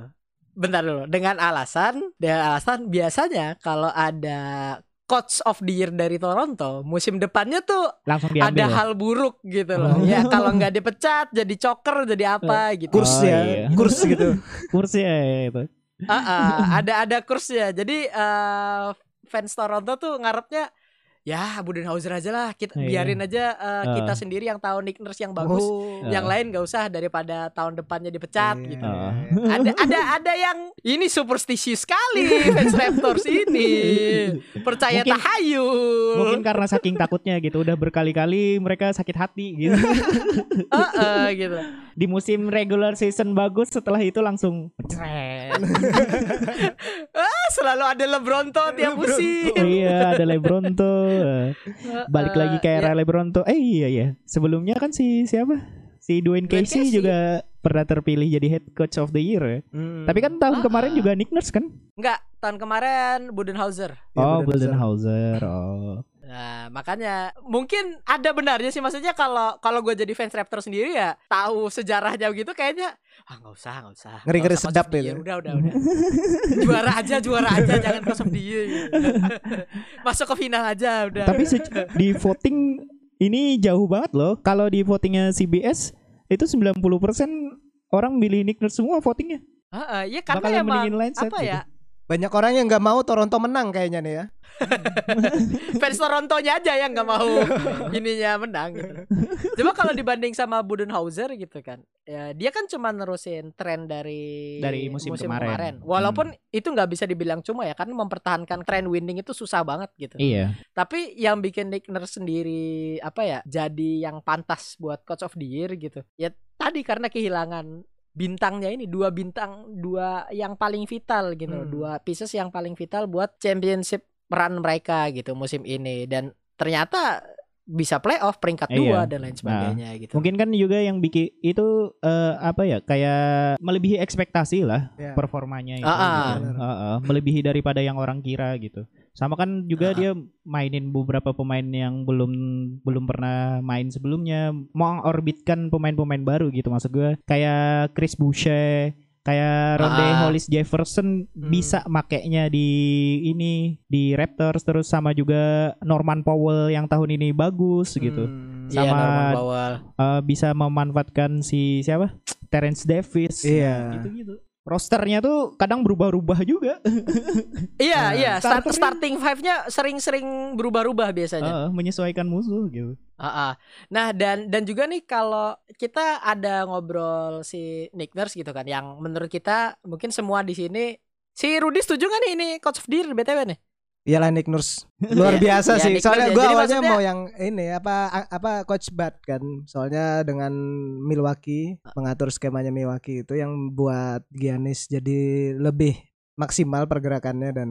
Bentar dulu dengan alasan dengan alasan biasanya kalau ada coach of the year dari Toronto, musim depannya tuh Langsung ada diambil. ya? hal buruk gitu loh. ya kalau nggak dipecat jadi choker jadi apa gitu. Kurs Oh, ya, iya. kurs gitu. kursi ya itu. Ah, ah, ada ada kursnya. Jadi eh, fans Toronto tuh ngarepnya ya Budenhauser aja lah. Kita Iya. biarin aja eh, kita Ah. sendiri yang tahu Nick Nurse yang bagus. Oh. Yang lain gak usah daripada tahun depannya dipecat Iya. gitu. Ah. Ada ada ada yang ini superstisius sekali fans Raptors ini. Percaya Mungkin- tahayul. Mungkin karena saking takutnya gitu, udah berkali-kali mereka sakit hati gitu. Eh, eh, gitu. Di musim regular season bagus, setelah itu langsung. Ah, selalu ada LeBron tuh tiap musim. Oh iya, ada Lebron tuh. Balik Eh, lagi ke era ya. Lebron tuh. Eh iya ya. Sebelumnya kan si siapa? Si Dwayne Dwayne Casey, Casey. juga pernah terpilih jadi head coach of the year ya. Hmm. Tapi kan tahun Ah, kemarin ah. juga Nick Nurse kan? Enggak, tahun kemarin Budenhauser. Ya, oh, Budenholzer. Budenhauser. Oh. Nah, makanya mungkin ada benarnya sih maksudnya kalau kalau gue jadi fans Raptor sendiri ya tahu sejarahnya gitu kayaknya ah nggak usah nggak usah Ngeri-ngeri Nggak usah sedap itu. year. udah udah udah juara aja juara aja jangan year gitu. masuk ke final aja udah Tapi di voting ini jauh banget loh. Kalau di votingnya CBS itu 90% orang milih Nick Nurse semua votingnya. Ah, ah, ya karena Bakalan emang apa ya Banyak orang yang nggak mau Toronto menang kayaknya nih ya. fans Torontonya aja yang nggak mau ininya menang gitu. Coba kalau dibanding sama Budenhauser gitu kan, ya dia kan cuma nerusin tren dari Dari musim kemarin. Hmm. Walaupun itu nggak bisa dibilang cuma ya, karena mempertahankan tren winning itu susah banget gitu. Iya. Tapi yang bikin Nick Nurse sendiri apa ya, jadi yang pantas buat Coach of the Year gitu. Ya tadi karena kehilangan bintangnya ini dua bintang dua yang paling vital gitu Hmm. dua pieces yang paling vital buat championship run mereka gitu musim ini dan ternyata bisa playoff peringkat Iya. dua dan lain sebagainya gitu Mungkin kan juga yang bikin itu eh, apa ya kayak melebihi ekspektasi lah Ya. performanya itu. Ah, ah. gitu. Ah, ah. melebihi daripada yang orang kira gitu. Sama kan juga Ah. dia mainin beberapa pemain yang belum belum pernah main sebelumnya, mengorbitkan pemain-pemain baru gitu maksud gue. Kayak Chris Boucher, kayak Ronde Ah. Hollis Jefferson Hmm. bisa makainya di ini di Raptors terus sama juga Norman Powell yang tahun ini bagus gitu Hmm. Iya, sama- Norman Powell. eh, bisa memanfaatkan si siapa Terence Davis Iya. gitu gitu rosternya tuh kadang berubah-ubah juga iya Nah, iya start, starting five-nya sering-sering berubah-ubah biasanya Eh, menyesuaikan musuh gitu Ah, ah. Nah dan dan juga nih kalau kita ada ngobrol si Nick Nurse gitu kan, yang menurut kita mungkin semua di sini si Rudy setuju gak nih ini coach of the year btw nih? Iyalah Nick Nurse luar Iya, biasa iya, sih. Nick Soalnya ya. gue awalnya maksudnya- mau yang ini apa apa coach Bud kan. Soalnya dengan Milwaukee mengatur skemanya Milwaukee itu yang buat Giannis jadi lebih maksimal pergerakannya dan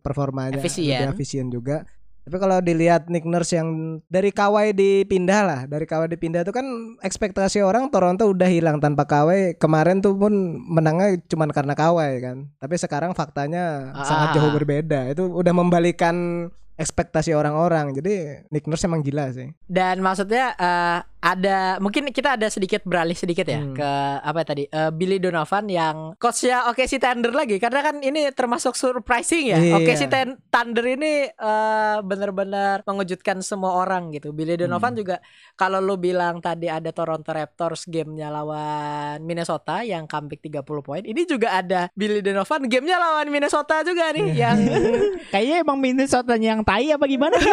performanya Efisien. lebih efisien juga. Tapi kalau dilihat Nick Nurse yang dari Kawhi dipindah lah, dari Kawhi dipindah itu kan ekspektasi orang Toronto udah hilang tanpa Kawhi. Kemarin tuh pun menangnya cuma karena Kawhi kan. Tapi sekarang faktanya Ah. sangat jauh berbeda. Itu udah membalikan ekspektasi orang-orang. Jadi Nick Nurse emang gila sih. Dan maksudnya eh, ada mungkin kita ada sedikit beralih sedikit ya Hmm. ke apa tadi eh, Billy Donovan yang coachnya oke si Thunder lagi karena kan ini termasuk surprising ya. Iya. Oke si Thunder ini eh, benar-benar mengejutkan semua orang gitu. Billy Donovan Hmm. juga kalau lu bilang tadi ada Toronto Raptors gamenya lawan Minnesota yang comeback 30 poin. Ini juga ada Billy Donovan gamenya lawan Minnesota juga nih Iya. yang kayaknya emang Minnesota yang tai apa gimana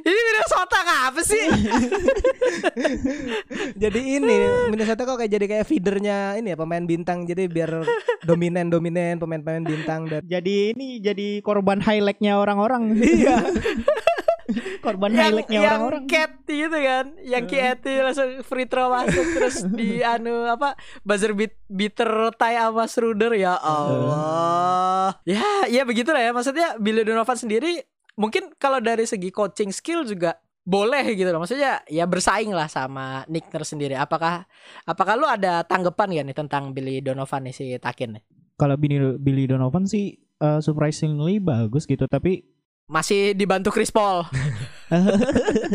ini Minnesota ngapa sih? jadi ini Minnesota kok kayak jadi kayak feedernya ini ya pemain bintang. Jadi biar dominan dominan pemain-pemain bintang dan jadi ini jadi korban highlightnya orang-orang. Iya. korban yang highlightnya yang orang-orang. Cat gitu kan? Yang Kieti langsung free throw masuk terus di anu apa buzzer beat beater tie sama Schroeder. Ya Allah. Ya ya begitulah ya. Maksudnya Billy Donovan sendiri mungkin kalau dari segi coaching skill juga boleh gitu loh. Maksudnya ya bersaing lah sama Nick Nurse sendiri apakah apakah lu ada tanggapan ya nih tentang Billy Donovan nih si Takin nih? Kalau Billy, Billy Donovan sih uh, surprisingly bagus gitu. Tapi masih dibantu Chris Paul.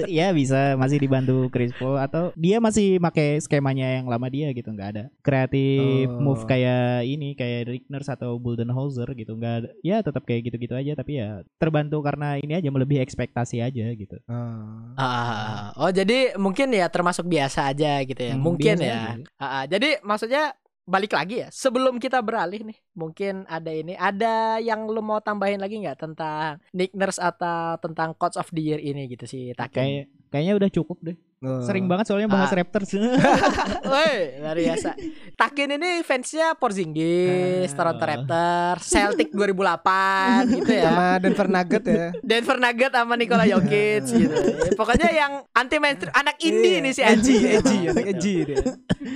Iya bisa masih dibantu Chris Paul atau dia masih pakai skemanya yang lama dia gitu nggak ada kreatif Oh. move kayak ini kayak Rick Nurse atau Budenholzer gitu nggak ada ya tetap kayak gitu-gitu aja tapi ya terbantu karena ini aja melebihi ekspektasi aja gitu Oh. Ah, oh jadi mungkin ya termasuk biasa aja gitu ya. Hmm, mungkin ya. aja. Ah, jadi maksudnya balik lagi ya. Sebelum kita beralih nih, mungkin ada ini, ada yang lu mau tambahin lagi nggak tentang Nick Nurse atau tentang Coach of the Year ini gitu sih, Takin? kayak kayaknya udah cukup deh Oh. sering banget soalnya bahas Ah. Raptors Woi, luar biasa. Takin ini fansnya Porzingis, Ah. Toronto Raptors, Celtic 2008 gitu ya. Sama Denver Nugget ya. Denver Nugget sama Nikola Jokic gitu. Ya, pokoknya yang anti mainstream, anak indie Iya. nih si edgy, Edgy. edgy, dia.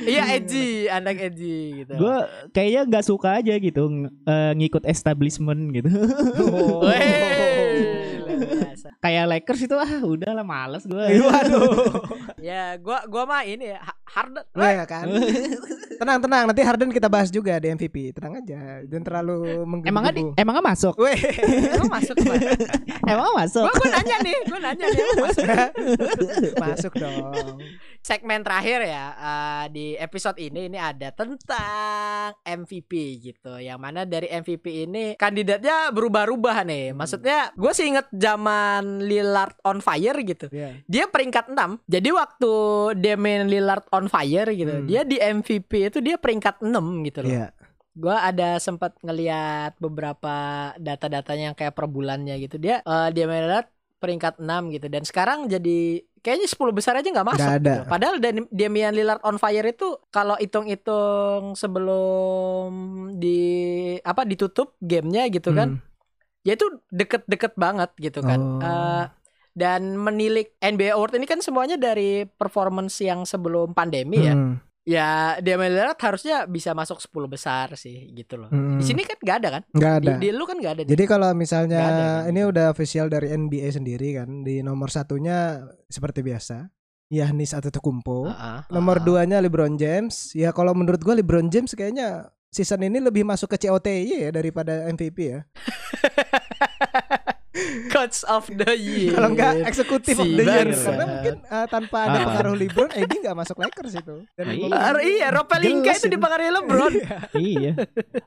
Iya edgy, anak edgy gitu. gue kayaknya nggak suka aja gitu ng- eh, ngikut establishment gitu Oh. Wey, biasa. kayak Lakers itu ah udahlah males gue Waduh. Ya, gua gua mah ini ya Ha- Harden. Nah, ya kan. tenang, tenang. Nanti Harden kita bahas juga di MVP. Tenang aja. Jangan terlalu menggebu emangnya di, emangnya masuk Weh. Emang masuk emang masuk Gua, gua nanya nih, gua nanya nih. emang masuk? Masuk dong. Segmen terakhir ya eh, di episode ini ini ada tentang MVP gitu. Yang mana dari MVP ini kandidatnya berubah-ubah nih. Maksudnya gue sih inget zaman Lillard on fire gitu. Iya. Dia peringkat 6 Jadi waktu Damian Lillard on fire gitu Hmm. Dia di MVP itu dia peringkat 6 gitu loh Iya. Gua ada sempat ngeliat beberapa data-datanya yang kayak per bulannya gitu Dia eh Damian Lillard peringkat 6 gitu Dan sekarang jadi kayaknya 10 besar aja nggak masuk Nggak ada. gitu. Padahal Dan- Damian Lillard on fire itu Kalau hitung-hitung sebelum di apa ditutup gamenya gitu kan Hmm. ya itu deket-deket banget gitu kan. Oh. Eh, dan menilik NBA Award ini kan semuanya dari performance yang sebelum pandemi ya. Hmm. Ya Damian Lillard harusnya bisa masuk 10 besar sih gitu loh. Hmm. Di sini kan gak ada kan? nggak Di, ada. di lu kan gak ada. Jadi kalau misalnya ada, kan? ini udah official dari NBA sendiri kan di nomor satunya seperti biasa Giannis Antetokounmpo. Ah, ah, Nomor ah. duanya LeBron James. Ya kalau menurut gua LeBron James kayaknya season ini lebih masuk ke COTY ya daripada MVP ya. Coach of the Year. Kalau enggak eksekutif of Si the year bangsat. karena mungkin uh, tanpa ada Ah. pengaruh LeBron, Eddie nggak masuk Lakers itu. Dan Ah, iya. iya, Jelas itu dipengaruhi LeBron. iya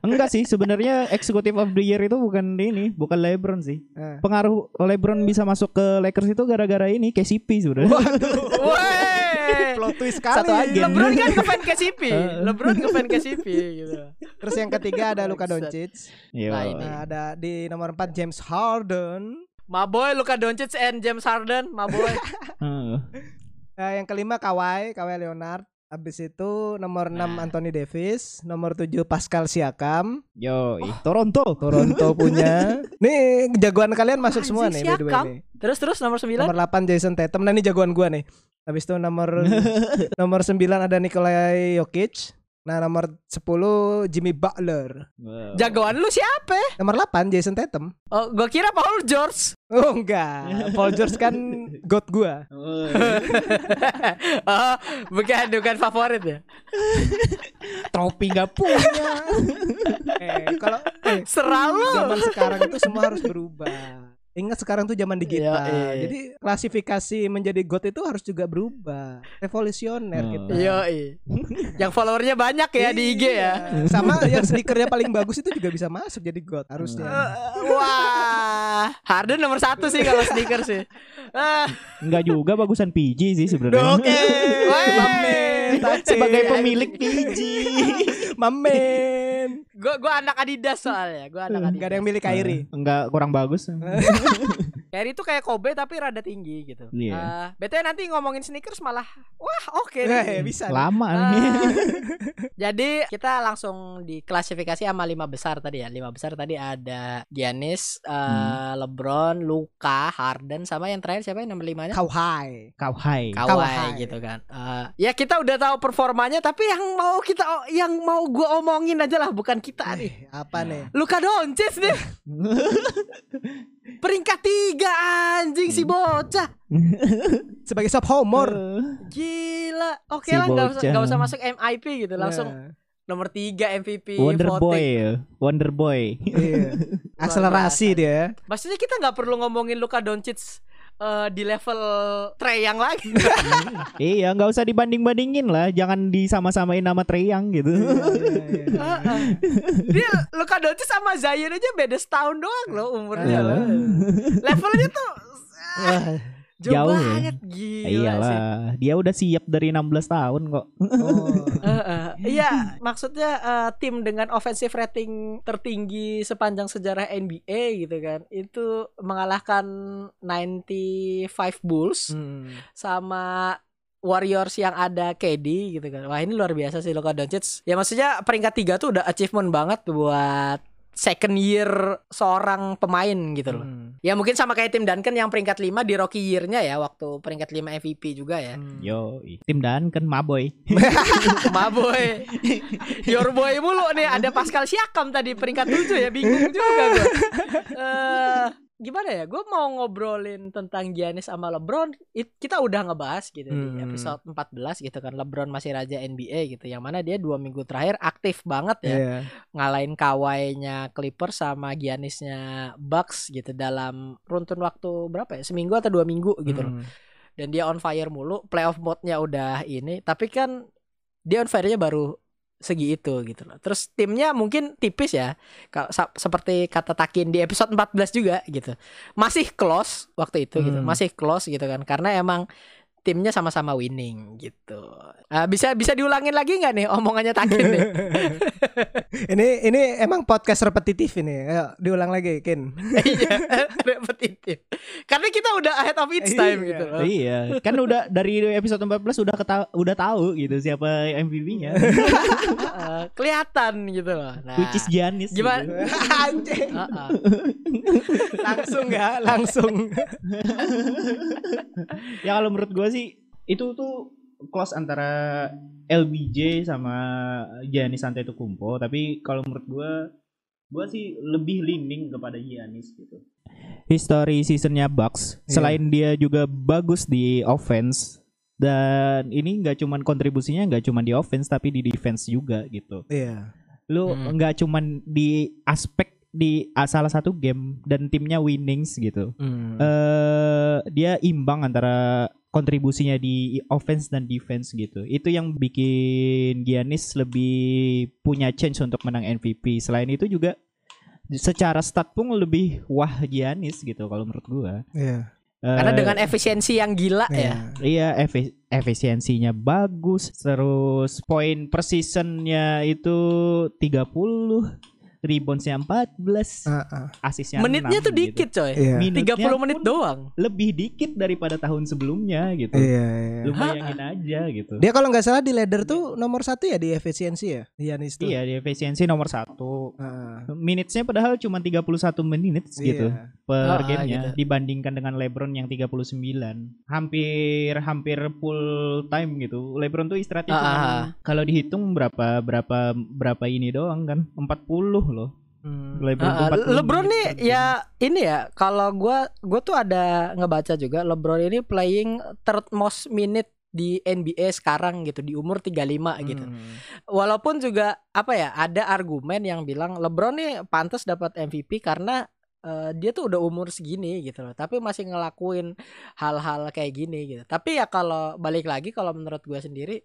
enggak sih sebenarnya executive of the year itu bukan ini bukan LeBron sih Ah. pengaruh LeBron bisa masuk ke Lakers itu gara-gara ini KCP sebenarnya Woi. Plot twist sekali. Satu agen. LeBron kan ngefan KCP. Ah. LeBron ngefan KCP gitu. Terus yang ketiga ada Luka. Doncic. Nah, ini. Ada di nomor 4 James Harden. My boy Luka Doncic and James Harden, my boy. Heeh. Nah, yang kelima Kawhi, Kawhi Leonard. Habis itu nomor 6 Nah. Anthony Davis, nomor 7 Pascal Siakam, Yo, ih, Toronto. Toronto punya. Nih jagoan kalian masuk semua Anjing, nih by the way Siakam. nih. Terus terus nomor 9 Nomor 8 Jason Tatum. Nah, ini jagoan gua nih. Habis itu nomor nomor 9 ada Nikolai Jokic. Nah, nomor 10 Jimmy Butler. Wow. Jagoan lu siapa? Nomor 8 Jason Tatum. Oh, gua kira Paul George. Oh enggak, Paul George kan god gua. Oh, oh, bukan bukan favorit ya. trofi nggak punya. Eh, kalau eh, Seralu. zaman sekarang itu semua harus berubah. Ingat sekarang tuh zaman digital. Iya, iya. Jadi klasifikasi menjadi god itu harus juga berubah. Revolusioner Oh. gitu. Yo, yang followernya banyak ya di IG ya. Iya. Sama yang sneakernya paling bagus itu juga bisa masuk jadi god harusnya. Eh, Wah, Harden nomor satu sih kalau sneaker sih. Ah, Enggak juga bagusan PG sih sebenarnya. Oke, Weh. Sebagai pemilik PG. Mamen. Gua gua anak Adidas soalnya. Gua anak Adidas. Gak ada yang milih Kyrie. Enggak kurang bagus. Kyrie itu kayak Kobe tapi rada tinggi gitu. Iya. Eh, BTW nanti ngomongin sneakers malah wah oke Eh, nih. bisa. nih. Lama nih. Jadi kita langsung diklasifikasi sama lima besar tadi ya. Lima besar tadi ada Giannis, eh, Hmm. LeBron, Luka, Harden, sama yang terakhir siapa yang nomor limanya? Kawhi. Kawhi. Kawhi Kawhi. gitu kan. Eh, ya kita udah tahu performanya, tapi yang mau kita yang mau gua omongin aja lah, bukan kita nih. Eh, apa nih? Luka Doncic nih peringkat tiga anjing si bocah. Sebagai sophomore. Gila. Oke Si lah nggak usah nggak usah masuk MIP gitu, langsung Nah, nomor 3 MVP Wonder voting. Boy. Wonder Boy. Iya. Akselerasi dia. Maksudnya kita nggak perlu ngomongin Luka Doncic eh, di level Trey yang lagi. iya, nggak usah dibanding-bandingin lah. Jangan disama-samain nama Treyang gitu. Iya, Heeh. Dia Luka Doncic sama Zion aja beda setahun doang loh umurnya. Iya. loh. Levelnya tuh Jauh, Jauh ya. banget gila sih. Iyalah, dia udah siap dari 16 tahun kok. oh. Heeh. Iya, maksudnya eh, tim dengan offensive rating tertinggi sepanjang sejarah NBA gitu kan. Itu mengalahkan 95 Bulls Hmm. sama Warriors yang ada KD gitu kan. Wah, ini luar biasa sih Luka Doncic. Ya maksudnya peringkat tiga tuh udah achievement banget buat second year seorang pemain gitu loh. Hmm. Ya mungkin sama kayak tim Duncan yang peringkat 5 di rookie year-nya ya waktu peringkat 5 MVP juga ya. Hmm. Yo, tim dan kan Maboy. Maboy. Your boy mulu nih ada Pascal Siakam tadi peringkat 7 ya bingung juga gue. Eh gimana ya? Gue mau ngobrolin tentang Giannis sama LeBron. It- kita udah ngebahas gitu di Hmm. episode 14 gitu kan. LeBron masih raja NBA gitu. Yang mana dia dua minggu terakhir aktif banget ya Iya. ngalahin kawainya Clippers sama Giannisnya Bucks gitu dalam runtun waktu berapa ya? Seminggu atau dua minggu gitu loh Hmm. dan dia on fire mulu playoff mode-nya udah ini tapi kan dia on fire-nya baru segi itu gitu loh. Terus timnya mungkin tipis ya. Ka- sa- seperti kata Takin di episode 14 juga gitu. Masih close waktu itu gitu. Hmm. masih close gitu kan. Karena emang timnya sama-sama winning gitu Ah, bisa bisa diulangin lagi nggak nih omongannya Takin nih ini ini emang podcast repetitif ini. Ayo diulang lagi, Kin. Iya, repetitif karena kita udah ahead of its time Iya. gitu loh iya, kan udah dari episode 14 udah keta- udah tahu gitu siapa MVP-nya. Eh, kelihatan gitu loh nah, Which is Giannis. Gimana? gitu. Anjing. Heeh. langsung ya, langsung. ya kalau menurut gua sih itu tuh close antara LBJ sama Giannis Antetokounmpo tapi kalau menurut gua gua sih lebih leaning kepada Giannis gitu. History seasonnya Bucks Iya. selain dia juga bagus di offense dan ini nggak cuman kontribusinya nggak cuman di offense tapi di defense juga gitu. Iya. Lu Hmm. nggak cuman di aspek di ah, salah satu game dan timnya winnings gitu. Hmm. eh dia imbang antara kontribusinya di offense dan defense gitu. Itu yang bikin Giannis lebih punya chance untuk menang MVP. Selain itu juga secara stat pun lebih wah Giannis gitu kalau menurut gua. Iya. Karena Eh, dengan efisiensi yang gila ya. Iya. Iya efi- efisiensinya bagus Terus poin precisionnya itu 30 Reboundsnya 14 Ah, ah. Asisnya Menitnya 6 tuh gitu. dikit coy. Iya. Minutnya 30 menit doang. Lebih dikit daripada tahun sebelumnya gitu Iya, iya. Lu bayangin aja gitu Dia kalau nggak salah di ladder tuh nomor satu ya di efisiensi ya, Giannis tuh. Iya di efisiensi nomor satu Ah, Minitnya padahal cuma 31 menit gitu iya. per Ah, gamenya gitu. dibandingkan dengan LeBron yang 39 hampir hampir full time gitu LeBron tuh istirahatnya Ah, ah, ah. kalau dihitung berapa berapa berapa ini doang kan 40 loh Hmm. LeBron Ah, 40 LeBron menit nih per game. ya ini ya kalau gua gua tuh ada ngebaca juga LeBron ini playing third most minute di NBA sekarang gitu di umur 35 gitu. Hmm. Walaupun juga apa ya ada argumen yang bilang LeBron nih pantas dapat MVP karena eh, dia tuh udah umur segini gitu loh, tapi masih ngelakuin hal-hal kayak gini gitu. Tapi ya kalau balik lagi kalau menurut gua sendiri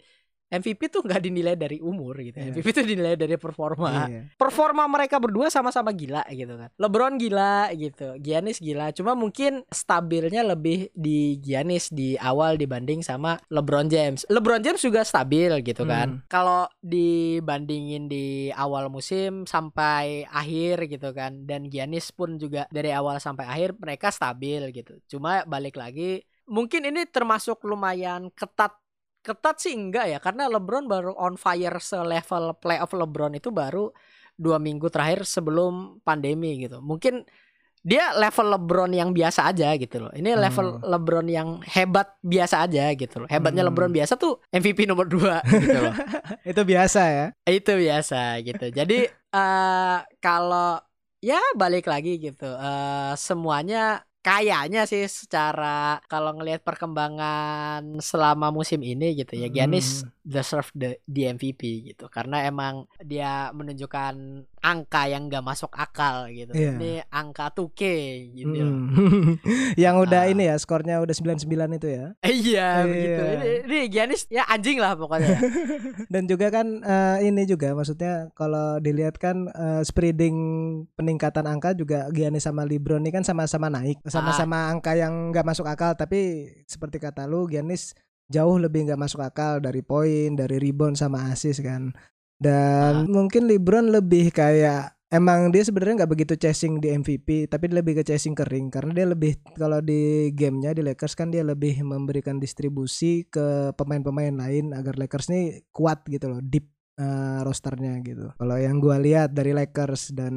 MVP tuh nggak dinilai dari umur gitu. Iya. MVP tuh dinilai dari performa Iya. performa mereka berdua sama-sama gila gitu kan. LeBron gila gitu, Giannis gila. Cuma mungkin stabilnya lebih di Giannis di awal dibanding sama LeBron James. LeBron James juga stabil gitu kan. Kalau dibandingin di awal musim sampai akhir gitu kan. Dan Giannis pun juga dari awal sampai akhir mereka stabil gitu. Cuma balik lagi mungkin ini termasuk lumayan ketat ketat sih enggak ya karena LeBron baru on fire selevel playoff LeBron itu baru dua minggu terakhir sebelum pandemi gitu. Mungkin dia level LeBron yang biasa aja gitu loh. Ini level LeBron yang hebat biasa aja gitu loh. Hebatnya Hmm. LeBron biasa tuh MVP nomor 2 gitu loh. Itu biasa ya. itu biasa gitu. Jadi eh kalau ya balik lagi gitu eh semuanya kayaknya sih secara kalau ngelihat perkembangan selama musim ini gitu ya Giannis deserve the the MVP gitu karena emang dia menunjukkan angka yang gak masuk akal gitu. Iya. Ini angka 2K gitu. Hmm. yang udah Ah. ini ya skornya udah 99 itu ya. Eh, iya Iya. begitu. Ini, ini Giannis ya anjing lah pokoknya. Dan juga kan eh, ini juga maksudnya kalau dilihat kan eh, spreading peningkatan angka juga Giannis sama LeBron ini kan sama-sama naik, sama-sama angka yang nggak masuk akal tapi seperti kata lu Giannis jauh lebih nggak masuk akal dari poin, dari rebound sama assist kan. Dan mungkin LeBron lebih kayak Emang dia sebenarnya nggak begitu chasing di MVP, tapi dia lebih ke chasing kering karena dia lebih kalau di gamenya di Lakers kan dia lebih memberikan distribusi ke pemain-pemain lain agar Lakers ini kuat gitu loh, deep eh, rosternya gitu. Kalau yang gua lihat dari Lakers dan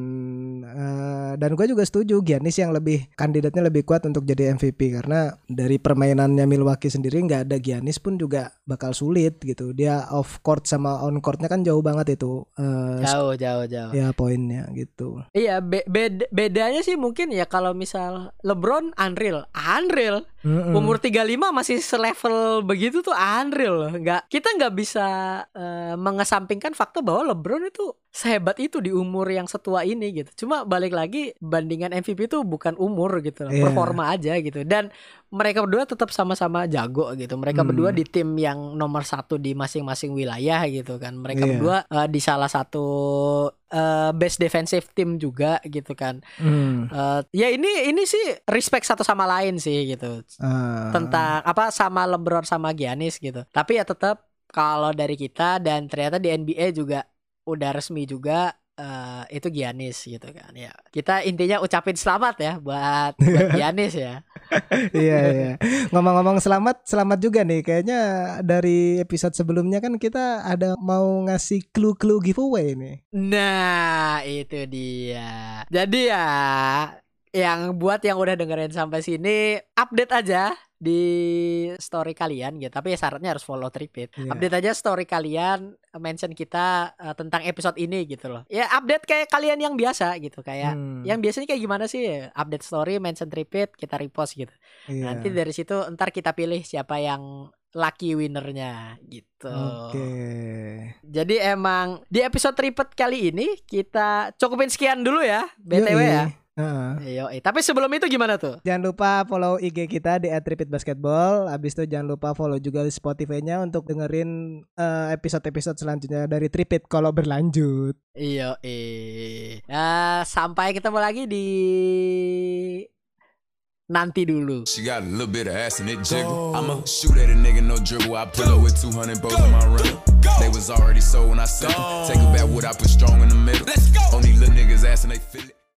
eh, dan gua juga setuju Giannis yang lebih kandidatnya lebih kuat untuk jadi MVP karena dari permainannya Milwaukee sendiri nggak ada Giannis pun juga bakal sulit gitu. Dia off court sama on courtnya kan jauh banget itu eh, jauh jauh jauh. ya poinnya gitu. Iya be- bed- bedanya sih mungkin ya kalau misal LeBron unreal, unreal. Mm-mm. Umur 35 masih selevel begitu tuh unreal. Nggak kita nggak bisa eh, mengesampingkan fakta bahwa LeBron itu sehebat itu di umur yang setua ini gitu. Cuma balik lagi bandingan MVP itu bukan umur gitu, loh, Iya. performa aja gitu. Dan mereka berdua tetap sama-sama jago gitu. Mereka Hmm. berdua di tim yang nomor satu di masing-masing wilayah gitu kan. Mereka Iya. berdua eh, di salah satu eh, best defensive team juga gitu kan. Hmm. Eh, ya ini ini sih respect satu sama lain sih gitu Ah. tentang apa sama LeBron sama Giannis gitu. Tapi ya tetap kalau dari kita dan ternyata di NBA juga udah resmi juga eh, itu Giannis gitu kan ya. Kita intinya ucapin selamat ya buat buat Giannis ya. iya iya. Ngomong-ngomong selamat, selamat juga nih. Kayaknya dari episode sebelumnya kan kita ada mau ngasih clue-clue giveaway nih. Nah, itu dia. Jadi ya yang buat yang udah dengerin sampai sini update aja di story kalian gitu. Tapi ya syaratnya harus follow Tripit. Iya. Update aja story kalian mention kita eh, tentang episode ini gitu loh. Ya update kayak kalian yang biasa gitu kayak Hmm, yang biasanya kayak gimana sih? Update story, mention Tripit, kita repost gitu. iya. Nanti dari situ ntar kita pilih siapa yang lucky winnernya gitu. Oke. Jadi emang di episode tripet kali ini kita cukupin sekian dulu ya, BTW Yoi. ya. Heeh. Yoi. Tapi sebelum itu gimana tuh? Jangan lupa follow IG kita di @repeatbasketball. Abis itu jangan lupa follow juga di Spotify-nya untuk dengerin eh, episode-episode selanjutnya dari Tripit kalau berlanjut. Iya, eh. Ya, sampai ketemu lagi di nanti dulu. She got a little bit of ass and it jiggle. I'ma shoot at a nigga, no dribble. I pull up with 200 bows in my runner. They was already sold when I sent them. Take it back what I put strong in the middle. Let's go. On these little niggas ass and they feel it.